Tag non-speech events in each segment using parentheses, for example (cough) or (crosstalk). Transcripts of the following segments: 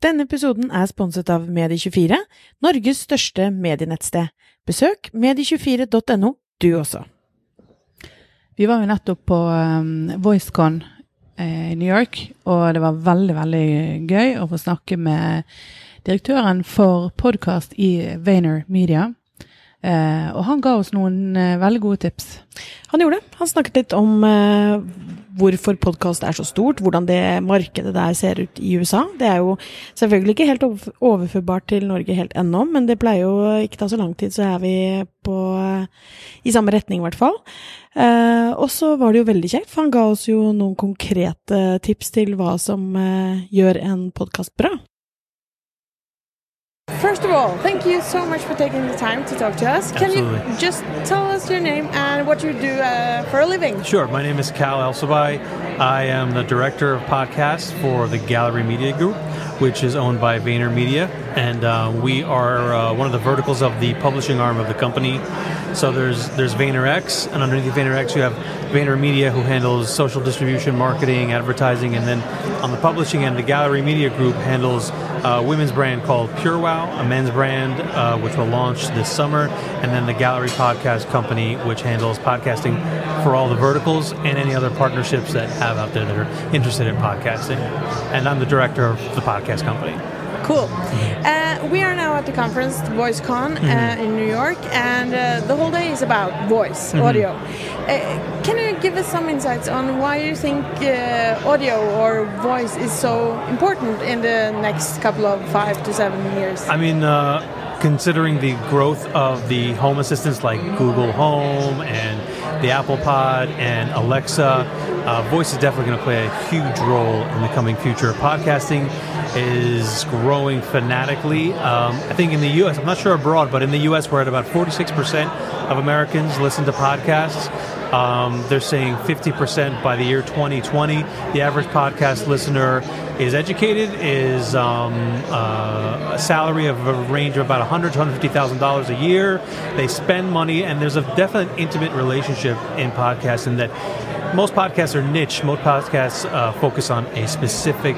Denne episoden er sponset av Medie24, Norges største medienettsted. Besøk medie24.no, du også. Vi var jo nettopp på um, VoiceCon eh, i New York, og det var veldig, veldig gøy å få snakke med direktøren for podkast i Vayner Media. Eh, og han ga oss noen eh, veldig gode tips. Han gjorde det. Han snakket litt om eh, hvorfor podkast er så stort, hvordan det markedet der ser ut i USA. Det er jo selvfølgelig ikke helt overførbart til Norge helt ennå, men det pleier jo ikke ta så lang tid, så er vi på i samme retning, i hvert fall. Eh, og så var det jo veldig kjekt, for han ga oss jo noen konkrete tips til hva som eh, gjør en podkast bra. First of all, thank you so much for taking the time to talk to us. Absolutely. Can you just tell us your name and what you do uh, for a living? Sure. My name is Cal Elsabai. I am the director of podcasts for the Gallery Media Group, which is owned by Vayner Media, and uh, we are uh, one of the verticals of the publishing arm of the company. So there's there's VaynerX, and underneath VaynerX you have Vayner Media, who handles social distribution, marketing, advertising, and then on the publishing end, the Gallery Media Group handles a women's brand called PureWow, a men's brand uh, which will launch this summer, and then the Gallery Podcast Company, which handles podcasting for all the verticals and any other partnerships that have out there that are interested in podcasting. And I'm the director of the podcast company. Cool. Uh, we are now at the conference, VoiceCon, uh, Mm-hmm. in New York, and uh, the whole day is about voice, Mm-hmm. audio. Uh, can you give us some insights on why you think uh, audio or voice is so important in the next couple of five to seven years? I mean, uh, considering the growth of the home assistants like Google Home and the Apple Pod and Alexa, uh, voice is definitely going to play a huge role in the coming future. Podcasting is growing fanatically. Um, I think in the U.S., I'm not sure abroad, but in the U.S., we're at about 46% of Americans listen to podcasts. Um, they're saying 50% by the year 2020. The average podcast listener is educated, is um, uh, a salary of a range of about 100 to 150,000 dollars a year. They spend money, and there's a definite intimate relationship in podcasting that most podcasts are niche. Most podcasts uh, focus on a specific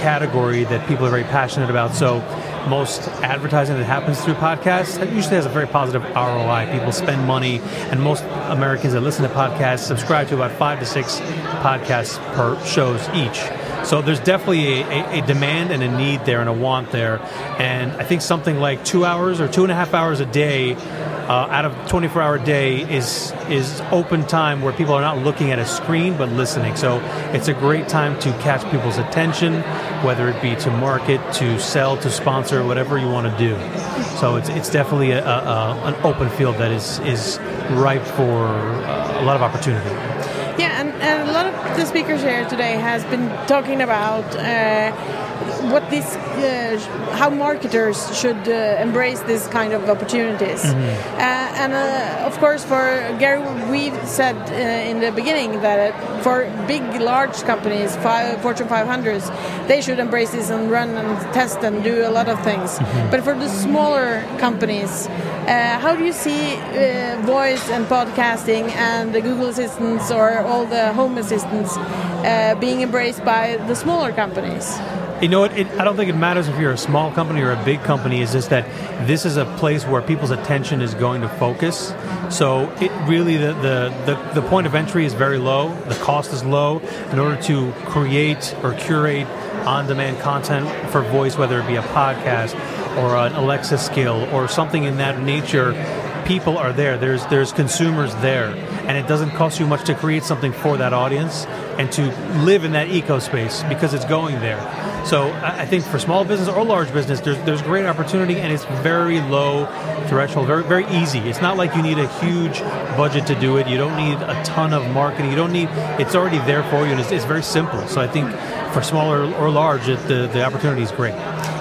category that people are very passionate about. So most advertising that happens through podcasts usually has a very positive ROI. People spend money, and most Americans that listen to podcasts subscribe to about five to six podcasts per shows each. So there's definitely a, a, a demand and a need there and a want there. And I think something like two hours or two and a half hours a day uh, out of 24 hour day is is open time where people are not looking at a screen but listening. So it's a great time to catch people's attention, whether it be to market, to sell, to sponsor, whatever you want to do. So it's it's definitely a, a, an open field that is is ripe for uh, a lot of opportunity. Yeah, and, and a lot of the speakers here today has been talking about uh, what this, uh, how marketers should uh, embrace this kind of opportunities. Uh, and uh, of course, for Gary, we said uh, in the beginning that for big, large companies, five, Fortune 500s, they should embrace this and run and test and do a lot of things. But for the smaller companies, uh, how do you see uh, voice and podcasting and the Google Assistants or all the home assistants uh, being embraced by the smaller companies? You know what? It, I don't think it matters if you're a small company or a big company. It's just that this is a place where people's attention is going to focus. So it really the, the, the, the point of entry is very low. The cost is low. In order to create or curate on-demand content for voice, whether it be a podcast or an Alexa skill or something in that nature, people are there. There's there's consumers there, and it doesn't cost you much to create something for that audience and to live in that eco space because it's going there. So I I think for small business or large business, there's there's great opportunity, and it's very low threshold, very very easy. It's not like you need a huge budget to do it. You don't need a ton of marketing. You don't need. It's already there for you, and it's, it's very simple. So I think for smaller or large, it, the the opportunity is great.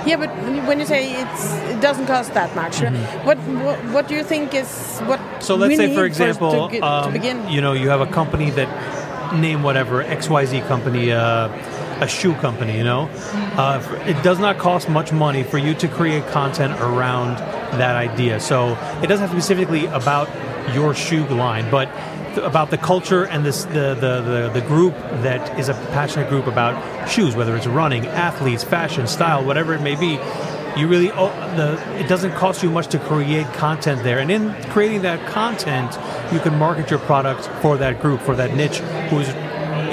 Yeah, but when you say it's, it doesn't cost that much, what, what what do you think is what? So let's say, for example, to, um, to you know, you have a company that name whatever XYZ company, uh, a shoe company, you know. Uh, it does not cost much money for you to create content around that idea. So it doesn't have to be specifically about your shoe line, but about the culture and this the, the, the, the group that is a passionate group about shoes, whether it's running, athletes, fashion, style, whatever it may be. You really oh, the it doesn't cost you much to create content there, and in creating that content, you can market your product for that group, for that niche, who's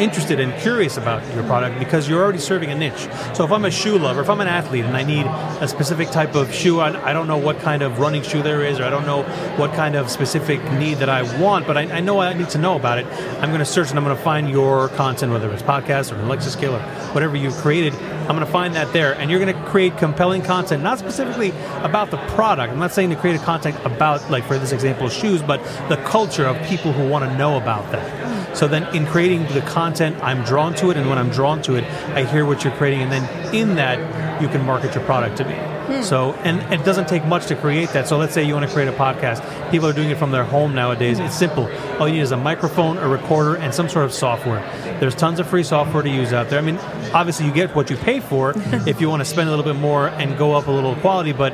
interested and curious about your product because you're already serving a niche. So if I'm a shoe lover, if I'm an athlete and I need a specific type of shoe, I, I don't know what kind of running shoe there is, or I don't know what kind of specific need that I want, but I, I know I need to know about it. I'm going to search and I'm going to find your content, whether it's podcast or Alexa skill or whatever you've created. I'm going to find that there, and you're going to create compelling content, not specifically about the product. I'm not saying to create a content about, like for this example, shoes, but the culture of people who want to know about that. So then, in creating the content, I'm drawn to it, and when I'm drawn to it, I hear what you're creating, and then in that, you can market your product to me. Hmm. So, and it doesn't take much to create that. So, let's say you want to create a podcast. People are doing it from their home nowadays. It's simple. All you need is a microphone, a recorder, and some sort of software. There's tons of free software to use out there. I mean, obviously, you get what you pay for (laughs) if you want to spend a little bit more and go up a little quality, but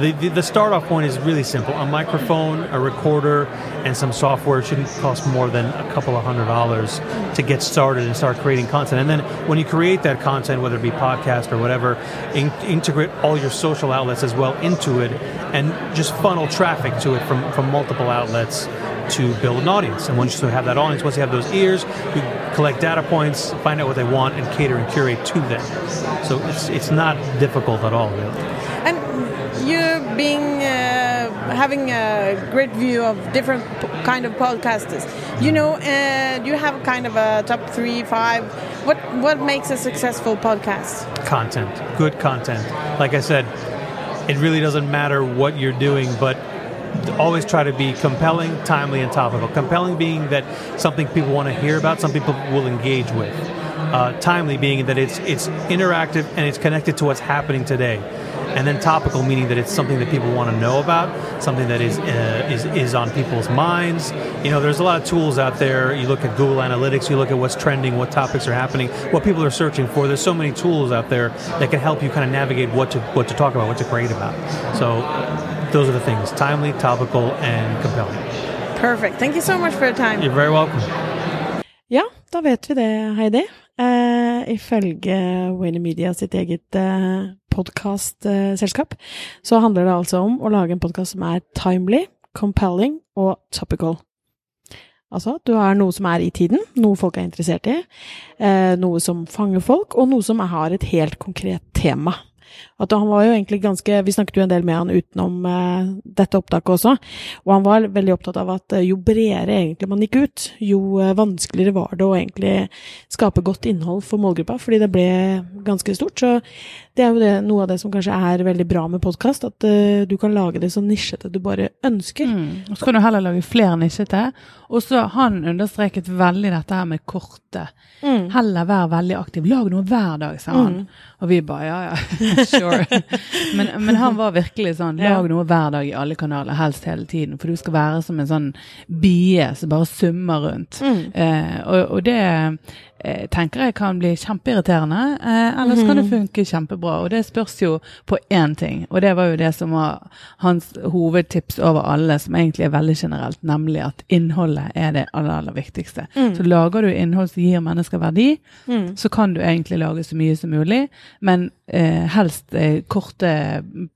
the, the, the start off point is really simple a microphone, a recorder, and some software shouldn't cost more than a couple of hundred dollars to get started and start creating content. And then when you create that content, whether it be podcast or whatever, in, integrate all your social outlets as well into it and just funnel traffic to it from, from multiple outlets to build an audience. And once you have that audience, once you have those ears, you collect data points, find out what they want, and cater and curate to them. So it's, it's not difficult at all, really. And you being uh, having a great view of different kind of podcasters, you know, uh, you have kind of a top three, five. What what makes a successful podcast? content, good content. Like I said, it really doesn't matter what you're doing, but always try to be compelling, timely, and topical. Compelling being that something people want to hear about, some people will engage with. Uh, timely being that it's it's interactive and it's connected to what's happening today. And then topical meaning that it's something that people want to know about, something that is uh, is is on people's minds. You know, there's a lot of tools out there. You look at Google Analytics, you look at what's trending, what topics are happening, what people are searching for. There's so many tools out there that can help you kind of navigate what to what to talk about, what to create about. So those are the things: timely, topical, and compelling. Perfect. Thank you so much for your time. You're very welcome. Ja, da vet vi det, Heidi. Eh, ifølge Vayner Media sitt eget eh, podkastselskap, så handler det altså om å lage en podkast som er timely, compelling og topical. Altså, du har noe som er i tiden, noe folk er interessert i, eh, noe som fanger folk, og noe som har et helt konkret tema. At han var jo egentlig ganske Vi snakket jo en del med han utenom eh, dette opptaket også, og han var veldig opptatt av at eh, jo bredere egentlig man gikk ut, jo eh, vanskeligere var det å egentlig skape godt innhold for målgruppa, fordi det ble ganske stort. Så det er jo det, noe av det som kanskje er veldig bra med podkast, at uh, du kan lage det så nisjete du bare ønsker. Mm. Og så kan du heller lage flere nisjete. Og så han understreket veldig dette her med korte. Mm. Heller være veldig aktiv. Lag noe hver dag, sa han. Og vi bare ja, ja, (laughs) sure. men, men han var virkelig sånn, lag noe hver dag i alle kanaler, helst hele tiden. For du skal være som en sånn bie som bare summer rundt. Mm. Eh, og, og det tenker jeg kan bli kjempeirriterende, eh, mm. så kan det funke kjempebra. Og det spørs jo på én ting, og det var jo det som var hans hovedtips over alle, som egentlig er veldig generelt, nemlig at innholdet er det aller, aller viktigste. Så lager du innhold som gir mennesker verdi, Mm. så kan du egentlig lage så mye som mulig, men eh, helst eh, korte mm,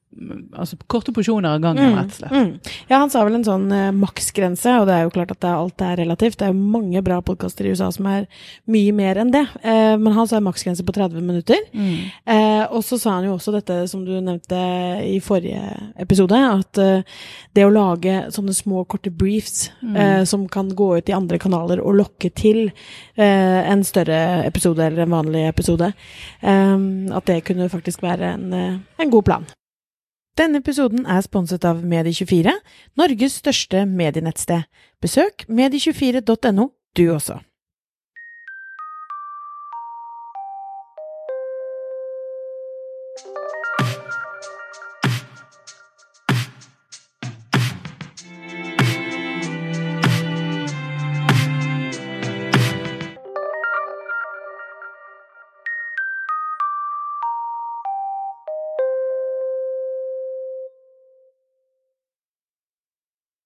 Altså korte porsjoner av gangen, rett og slett. Mm. Ja, han sa vel en sånn uh, maksgrense, og det er jo klart at det, er- alt er relativt. Det er jo mange bra podkaster i USA som er mye mer enn det. Uh, men han sa en maksgrense på 30 minutter. Mm. Uh, og så sa han jo også dette som du nevnte i forrige episode, at det å lage sånne små, korte briefs eh, som kan gå ut i andre kanaler og lokke til en større episode eller en vanlig episode, at det kunne faktisk være en, en god plan. Denne episoden er sponset av Medie24, Norges største medienettsted. Besøk medie24.no, du også.